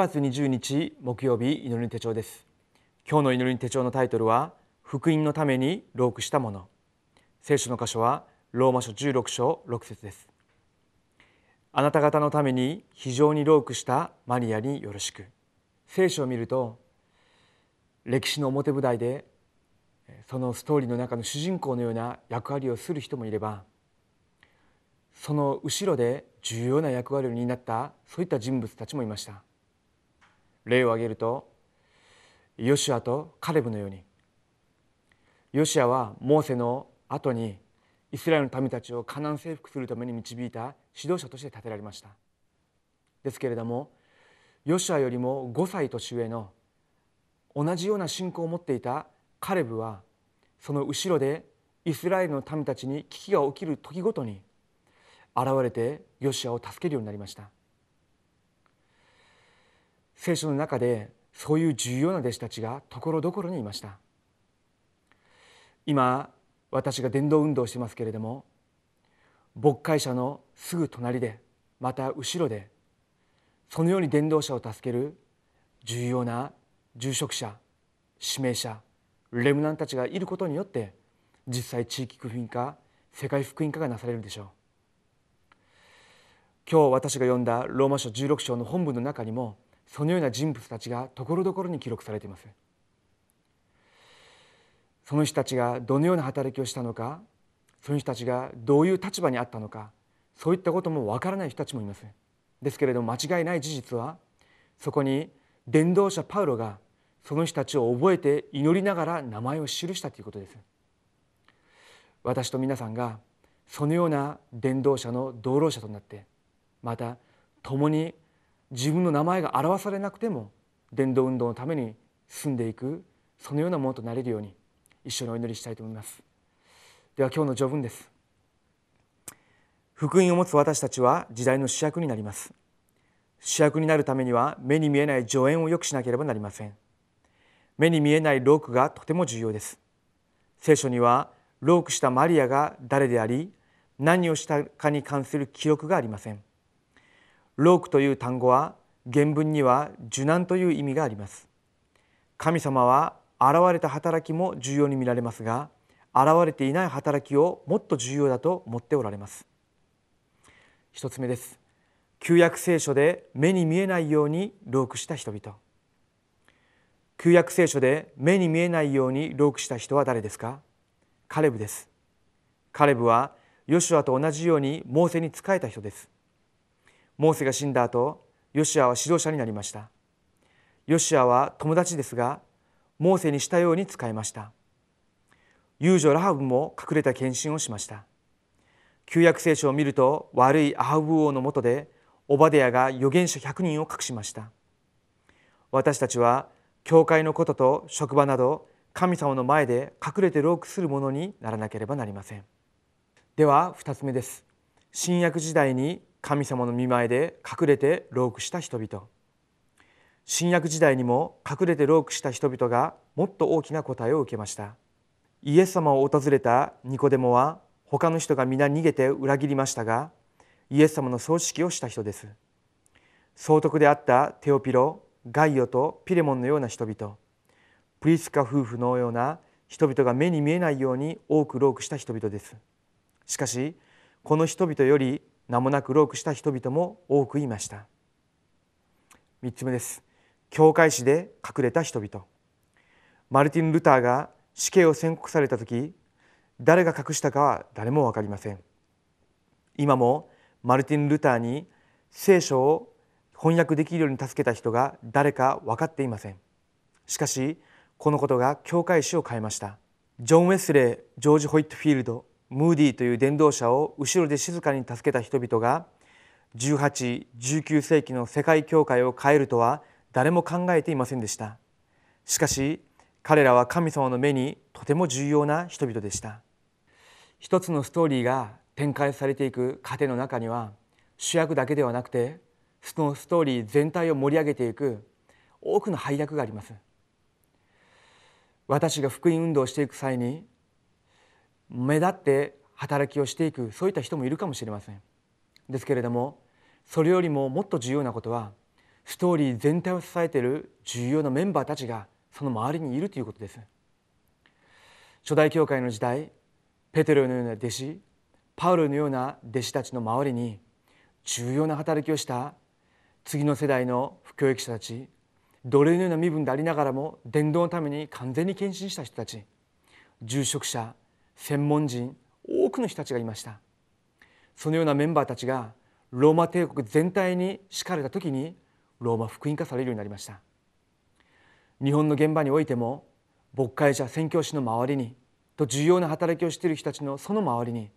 月20日木曜日祈り手帳です。今日の祈りの手帳のタイトルは福音のためにロークしたもの。聖書の箇所はローマ書16章6節です。あなた方のために非常にロークしたマリアによろしく。聖書を見ると歴史の表舞台でそのストーリーの中の主人公のような役割をする人もいればその後ろで重要な役割を担ったそういった人物たちもいました。例を挙げるとヨシアとカレブのようにヨシアはモーセの後にイスラエルの民たちをカナン征服するために導いた指導者として立てられました。ですけれどもヨシアよりも5歳年上の同じような信仰を持っていたカレブはその後ろでイスラエルの民たちに危機が起きる時ごとに現れてヨシアを助けるようになりました。聖書の中でそういう重要な弟子たちがところどころにいました。今私が伝道運動をしてますけれども牧会者のすぐ隣でまた後ろでそのように伝道者を助ける重要な住職者指名者レムナンたちがいることによって実際地域福音化世界福音化がなされるでしょう。今日私が読んだローマ書16章の本文の中にもそのような人物たちがところどころに記録されています。その人たちがどのような働きをしたのかその人たちがどういう立場にあったのかそういったこともわからない人たちもいます。ですけれども間違いない事実はそこに伝道者パウロがその人たちを覚えて祈りながら名前を記したということです。私と皆さんがそのような伝道者の道路者となってまた共に自分の名前が表されなくても伝道運動のために進んでいくそのようなものとなれるように一緒にお祈りしたいと思います。では今日の序文です。福音を持つ私たちは時代の主役になります。主役になるためには目に見えない助演を良くしなければなりません。目に見えないロークがとても重要です。聖書にはロークしたマリアが誰であり何をしたかに関する記録がありません。ロークという単語は原文には受難という意味があります。神様は現れた働きも重要に見られますが現れていない働きをもっと重要だと思っておられます。一つ目です。旧約聖書で目に見えないようにロークした人々。旧約聖書で目に見えないようにロークした人は誰ですか？カレブです。カレブはヨシュアと同じようにモーセに仕えた人です。モーセが死んだ後ヨシアは指導者になりました。ヨシアは友達ですがモーセにしたように使いました。遊女ラハブも隠れた献身をしました。旧約聖書を見ると悪いアハブ王のもとでオバデヤが預言者100人を隠しました。私たちは教会のことと職場など神様の前で隠れてロークするものにならなければなりません。では2つ目です。新約時代に神様の見前で隠れてロークした人々。新約時代にも隠れてロークした人々がもっと大きな答えを受けました。イエス様を訪れたニコデモは他の人が皆逃げて裏切りましたがイエス様の葬式をした人です。総督であったテオピロガイオとピレモンのような人々。プリスカ夫婦のような人々が目に見えないように多くロークした人々です。しかしこの人々より名もなくロークした人々も多くいました。3つ目です。教会史で隠れた人々。マルティン・ルターが死刑を宣告された時誰が隠したかは誰も分かりません。今もマルティン・ルターに聖書を翻訳できるように助けた人が誰か分かっていません。しかしこのことが教会史を変えました。ジョン・ウェスレージョージ・ホイットフィールドムーディという伝道者を後ろで静かに助けた人々が1819世紀の世界教会を変えるとは誰も考えていませんでした。しかし彼らは神様の目にとても重要な人々でした。一つのストーリーが展開されていく過程の中には主役だけではなくてそのストーリー全体を盛り上げていく多くの配役があります。私が福音運動をしていく際に目立って働きをしていくそういった人もいるかもしれません。ですけれどもそれよりももっと重要なことはストーリー全体を支えている重要なメンバーたちがその周りにいるということです。初代教会の時代ペテロのような弟子パウロのような弟子たちの周りに重要な働きをした次の世代の布教育者たち奴隷のような身分でありながらも伝道のために完全に献身した人たち住職者専門人多くの人たちがいました。そのようなメンバーたちがローマ帝国全体に敷かれた時にローマ福音化されるようになりました。日本の現場においても牧会者宣教師の周りにと重要な働きをしている人たちのその周りに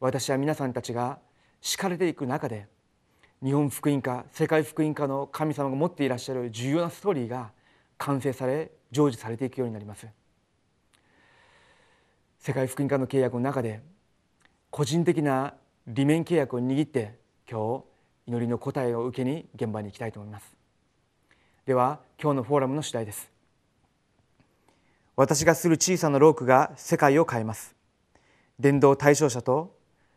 私は皆さんたちが敷かれていく中で日本福音化世界福音化の神様が持っていらっしゃる重要なストーリーが完成され成就されていくようになります。世界福音化の契約の中で個人的な利面契約を握って今日祈りの答えを受けに現場に行きたいと思います。では今日のフォーラムの次第です。私がする小さなロークが世界を変えます。伝道対象者と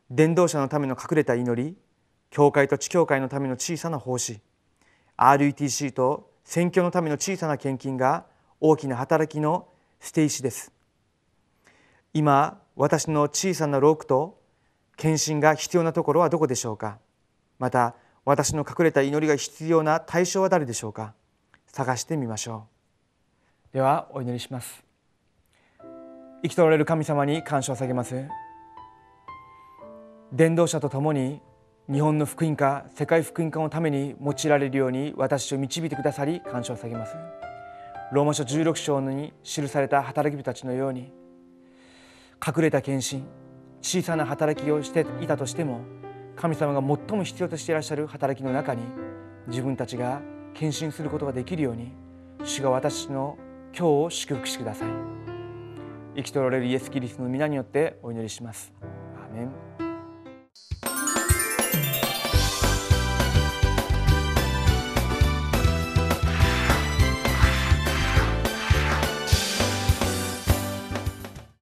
伝道者のための隠れた祈り教会と地教会のための小さな奉仕 RETC と選挙のための小さな献金が大きな働きの捨て石です。今私の小さなロークと献身が必要なところはどこでしょうか？また私の隠れた祈りが必要な対象は誰でしょうか？探してみましょう。ではお祈りします。生きとられる神様に感謝を下げます。伝道者と共に日本の福音化世界福音化のために用いられるように私を導いてくださり感謝を下げます。ローマ書16章に記された働き人たちのように隠れた献身小さな働きをしていたとしても神様が最も必要としていらっしゃる働きの中に自分たちが献身することができるように主が私の今日を祝福してください生きとられるイエス・キリストの皆によってお祈りします。アーメン